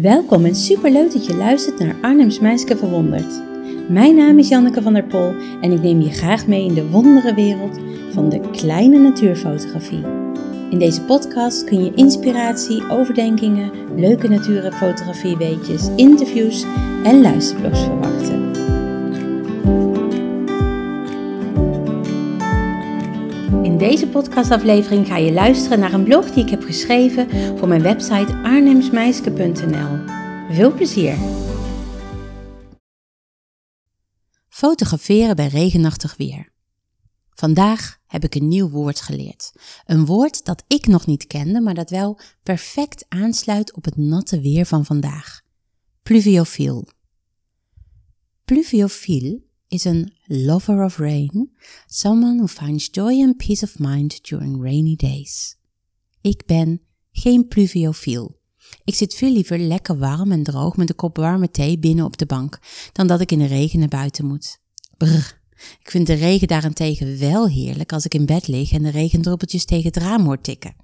Welkom en superleuk dat je luistert naar Arnhems Meisje Verwonderd. Mijn naam is Janneke van der Pol en ik neem je graag mee in de wonderenwereld van de kleine natuurfotografie. In deze podcast kun je inspiratie, overdenkingen, leuke natuurfotografie-weetjes, interviews en luisterblogs verwachten. Deze podcastaflevering ga je luisteren naar een blog die ik heb geschreven voor mijn website arnhemsmeiske.nl. Veel plezier! Fotograferen bij regenachtig weer. Vandaag heb ik een nieuw woord geleerd. Een woord dat ik nog niet kende, maar dat wel perfect aansluit op het natte weer van vandaag. Pluviofiel. Pluviofiel is een lover of rain, someone who finds joy and peace of mind during rainy days. Ik ben geen pluviofiel. Ik zit veel liever lekker warm en droog met een kop warme thee binnen op de bank, dan dat ik in de regen naar buiten moet. Brr. Ik vind de regen daarentegen wel heerlijk als ik in bed lig en de regendruppeltjes tegen het raam hoor tikken.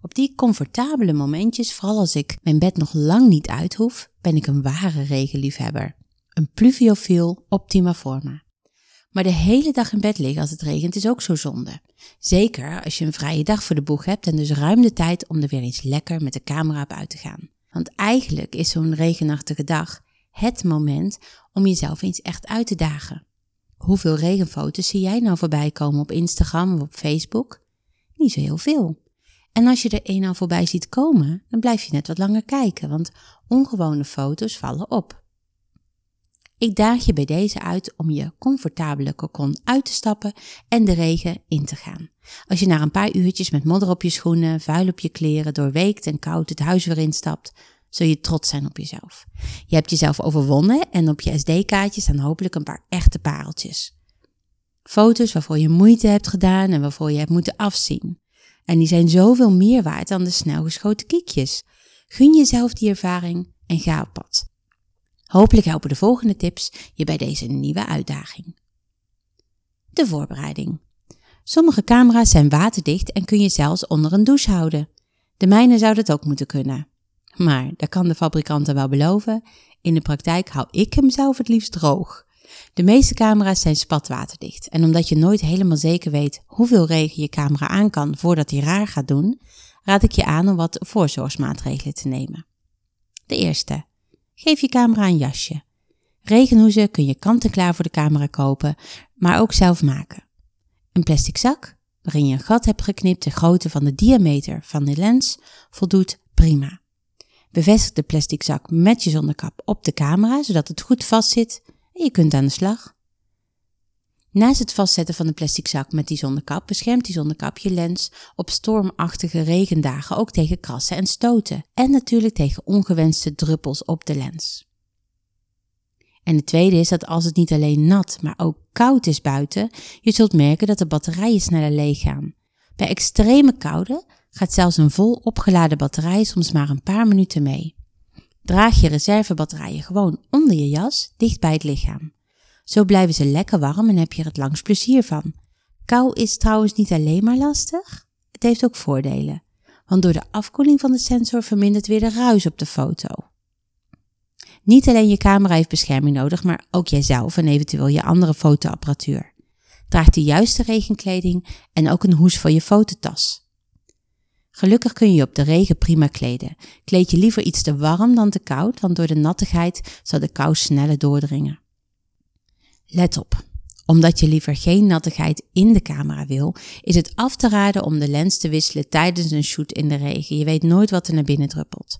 Op die comfortabele momentjes, vooral als ik mijn bed nog lang niet uit hoef, ben ik een ware regenliefhebber. Een pluviofiel optima forma. Maar de hele dag in bed liggen als het regent is ook zo zonde. Zeker als je een vrije dag voor de boeg hebt en dus ruim de tijd om er weer eens lekker met de camera op uit te gaan. Want eigenlijk is zo'n regenachtige dag het moment om jezelf eens echt uit te dagen. Hoeveel regenfoto's zie jij nou voorbij komen op Instagram of op Facebook? Niet zo heel veel. En als je er een al voorbij ziet komen, dan blijf je net wat langer kijken, want ongewone foto's vallen op. Ik daag je bij deze uit om je comfortabele cocon uit te stappen en de regen in te gaan. Als je na een paar uurtjes met modder op je schoenen, vuil op je kleren, doorweekt en koud het huis weer instapt, zul je trots zijn op jezelf. Je hebt jezelf overwonnen en op je SD-kaartje staan hopelijk een paar echte pareltjes. Foto's waarvoor je moeite hebt gedaan en waarvoor je hebt moeten afzien. En die zijn zoveel meer waard dan de snelgeschoten kiekjes. Gun jezelf die ervaring en ga op pad. Hopelijk helpen de volgende tips je bij deze nieuwe uitdaging. De voorbereiding. Sommige camera's zijn waterdicht en kun je zelfs onder een douche houden. De mijne zou dat ook moeten kunnen. Maar, dat kan de fabrikanten wel beloven, in de praktijk hou ik hem zelf het liefst droog. De meeste camera's zijn spatwaterdicht en omdat je nooit helemaal zeker weet hoeveel regen je camera aan kan voordat hij raar gaat doen, raad ik je aan om wat voorzorgsmaatregelen te nemen. De eerste. Geef je camera een jasje. Regenhoezen kun je kant-en-klaar voor de camera kopen, maar ook zelf maken. Een plastic zak, waarin je een gat hebt geknipt de grootte van de diameter van de lens, voldoet prima. Bevestig de plastic zak met je zonnekap op de camera, zodat het goed vastzit en je kunt aan de slag. Naast het vastzetten van de plastic zak met die zonnekap beschermt die zonnekap je lens op stormachtige regendagen ook tegen krassen en stoten en natuurlijk tegen ongewenste druppels op de lens. En de tweede is dat als het niet alleen nat, maar ook koud is buiten, je zult merken dat de batterijen sneller leeg gaan. Bij extreme koude gaat zelfs een vol opgeladen batterij soms maar een paar minuten mee. Draag je reservebatterijen gewoon onder je jas, dicht bij het lichaam. Zo blijven ze lekker warm en heb je er het langst plezier van. Kou is trouwens niet alleen maar lastig, het heeft ook voordelen. Want door de afkoeling van de sensor vermindert weer de ruis op de foto. Niet alleen je camera heeft bescherming nodig, maar ook jijzelf en eventueel je andere fotoapparatuur. Draag de juiste regenkleding en ook een hoes voor je fototas. Gelukkig kun je op de regen prima kleden. Kleed je liever iets te warm dan te koud, want door de nattigheid zal de kou sneller doordringen. Let op. Omdat je liever geen nattigheid in de camera wil, is het af te raden om de lens te wisselen tijdens een shoot in de regen. Je weet nooit wat er naar binnen druppelt.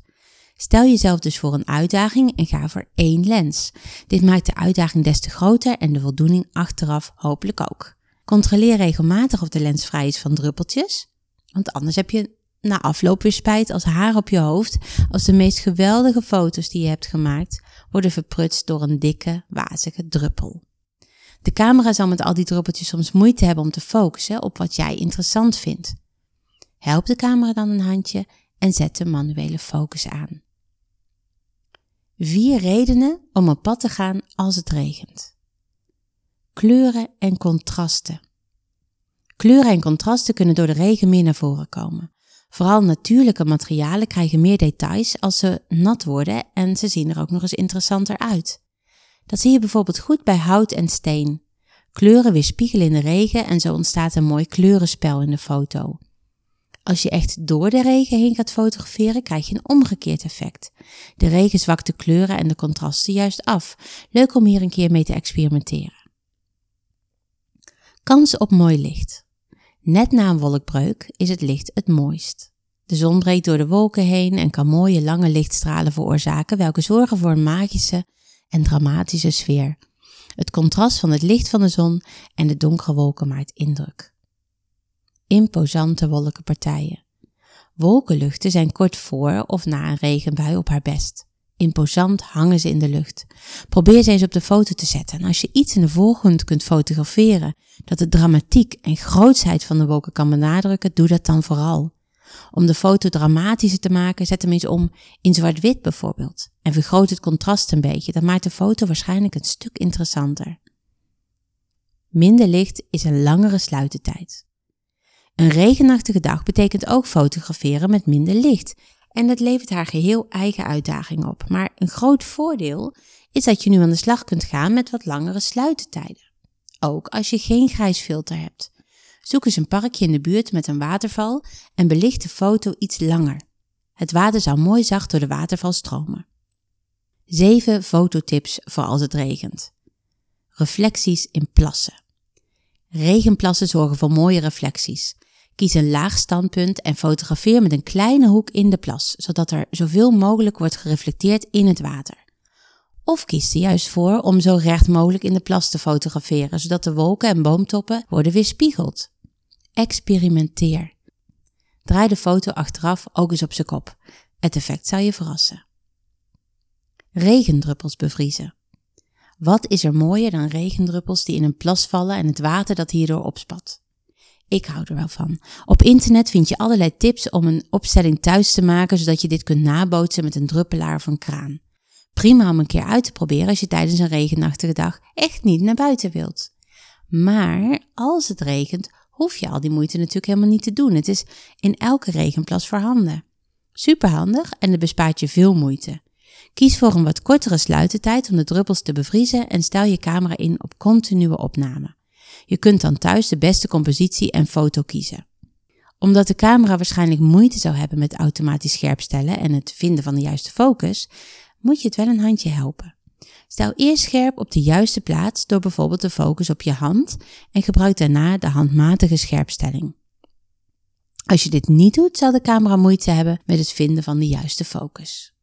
Stel jezelf dus voor een uitdaging en ga voor één lens. Dit maakt de uitdaging des te groter en de voldoening achteraf hopelijk ook. Controleer regelmatig of de lens vrij is van druppeltjes, want anders heb je na afloop weer spijt als haar op je hoofd als de meest geweldige foto's die je hebt gemaakt worden verprutst door een dikke, wazige druppel. De camera zal met al die druppeltjes soms moeite hebben om te focussen op wat jij interessant vindt. Help de camera dan een handje en zet de manuele focus aan. Vier redenen om op pad te gaan als het regent. Kleuren en contrasten. Kleuren en contrasten kunnen door de regen meer naar voren komen. Vooral natuurlijke materialen krijgen meer details als ze nat worden en ze zien er ook nog eens interessanter uit. Dat zie je bijvoorbeeld goed bij hout en steen. Kleuren weerspiegelen in de regen en zo ontstaat een mooi kleurenspel in de foto. Als je echt door de regen heen gaat fotograferen, krijg je een omgekeerd effect. De regen zwakt de kleuren en de contrasten juist af. Leuk om hier een keer mee te experimenteren. Kans op mooi licht. Net na een wolkbreuk is het licht het mooist. De zon breekt door de wolken heen en kan mooie lange lichtstralen veroorzaken, welke zorgen voor een magische en dramatische sfeer. Het contrast van het licht van de zon en de donkere wolken maakt indruk. Imposante wolkenpartijen. Wolkenluchten zijn kort voor of na een regenbui op haar best. Imposant hangen ze in de lucht. Probeer ze eens op de foto te zetten en als je iets in de voorgrond kunt fotograferen dat de dramatiek en grootsheid van de wolken kan benadrukken, doe dat dan vooral. Om de foto dramatischer te maken, zet hem eens om in zwart-wit bijvoorbeeld. En vergroot het contrast een beetje, dan maakt de foto waarschijnlijk een stuk interessanter. Minder licht is een langere sluitertijd. Een regenachtige dag betekent ook fotograferen met minder licht. En dat levert haar geheel eigen uitdaging op. Maar een groot voordeel is dat je nu aan de slag kunt gaan met wat langere sluitertijden. Ook als je geen grijs filter hebt. Zoek eens een parkje in de buurt met een waterval en belicht de foto iets langer. Het water zal mooi zacht door de waterval stromen. 7 fototips voor als het regent. Reflecties in plassen. Regenplassen zorgen voor mooie reflecties. Kies een laag standpunt en fotografeer met een kleine hoek in de plas, zodat er zoveel mogelijk wordt gereflecteerd in het water. Of kies er juist voor om zo recht mogelijk in de plas te fotograferen, zodat de wolken en boomtoppen worden weerspiegeld. Experimenteer. Draai de foto achteraf ook eens op zijn kop. Het effect zal je verrassen. Regendruppels bevriezen. Wat is er mooier dan regendruppels die in een plas vallen en het water dat hierdoor opspat? Ik hou er wel van. Op internet vind je allerlei tips om een opstelling thuis te maken, zodat je dit kunt nabootsen met een druppelaar een kraan. Prima om een keer uit te proberen als je tijdens een regenachtige dag echt niet naar buiten wilt. Maar als het regent, hoef je al die moeite natuurlijk helemaal niet te doen. Het is in elke regenplas voorhanden. Superhandig en het bespaart je veel moeite. Kies voor een wat kortere sluitertijd om de druppels te bevriezen en stel je camera in op continue opname. Je kunt dan thuis de beste compositie en foto kiezen. Omdat de camera waarschijnlijk moeite zou hebben met automatisch scherpstellen en het vinden van de juiste focus, moet je het wel een handje helpen. Stel eerst scherp op de juiste plaats door bijvoorbeeld de focus op je hand en gebruik daarna de handmatige scherpstelling. Als je dit niet doet, zal de camera moeite hebben met het vinden van de juiste focus.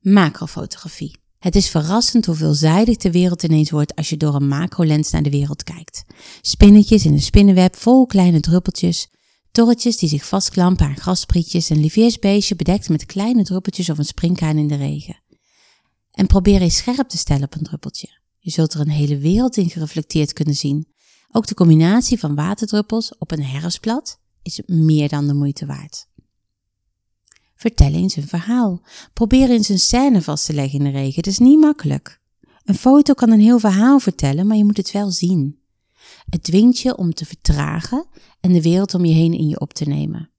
Macrofotografie. Het is verrassend hoe veelzijdig de wereld ineens wordt als je door een macrolens naar de wereld kijkt. Spinnetjes in een spinnenweb vol kleine druppeltjes, torretjes die zich vastklampen aan grasprietjes, een liviersbeestje bedekt met kleine druppeltjes of een springkaan in de regen. En probeer eens scherp te stellen op een druppeltje. Je zult er een hele wereld in gereflecteerd kunnen zien. Ook de combinatie van waterdruppels op een herfstblad is meer dan de moeite waard. Vertel eens een verhaal. Probeer eens een scène vast te leggen in de regen. Het is niet makkelijk. Een foto kan een heel verhaal vertellen, maar je moet het wel zien. Het dwingt je om te vertragen en de wereld om je heen in je op te nemen.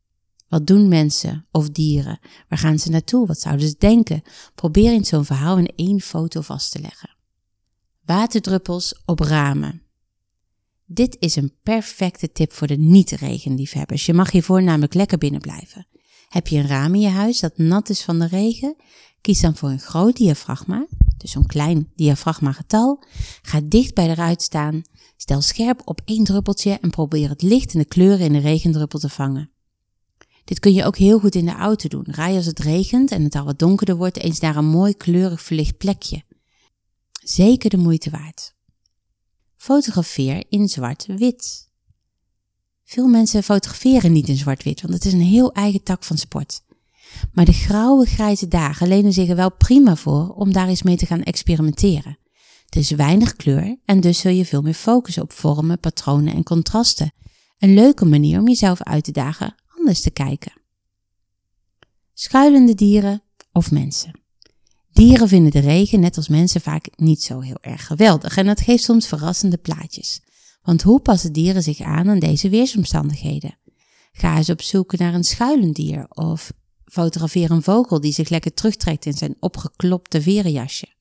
Wat doen mensen of dieren? Waar gaan ze naartoe? Wat zouden ze denken? Probeer eens zo'n verhaal in één foto vast te leggen. Waterdruppels op ramen. Dit is een perfecte tip voor de niet-regenliefhebbers. Je mag hiervoor namelijk lekker binnen blijven. Heb je een raam in je huis dat nat is van de regen? Kies dan voor een groot diafragma, dus zo'n klein diafragma getal. Ga dicht bij de ruit staan. Stel scherp op één druppeltje en probeer het licht en de kleuren in de regendruppel te vangen. Dit kun je ook heel goed in de auto doen. Rij als het regent en het al wat donkerder wordt, eens naar een mooi kleurig verlicht plekje. Zeker de moeite waard. Fotografeer in zwart-wit. Veel mensen fotograferen niet in zwart-wit, want het is een heel eigen tak van sport. Maar de grauwe grijze dagen lenen zich er wel prima voor om daar eens mee te gaan experimenteren. Het is weinig kleur en dus zul je veel meer focussen op vormen, patronen en contrasten. Een leuke manier om jezelf uit te dagen anders te kijken. Schuilende dieren of mensen. Dieren vinden de regen, net als mensen, vaak niet zo heel erg geweldig en dat geeft soms verrassende plaatjes. Want hoe passen dieren zich aan aan deze weersomstandigheden? Ga eens op zoek naar een schuilend dier of fotografeer een vogel die zich lekker terugtrekt in zijn opgeklopte verenjasje.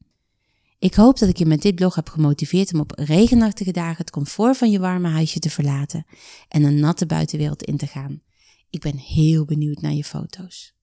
Ik hoop dat ik je met dit blog heb gemotiveerd om op regenachtige dagen het comfort van je warme huisje te verlaten en een natte buitenwereld in te gaan. Ik ben heel benieuwd naar je foto's.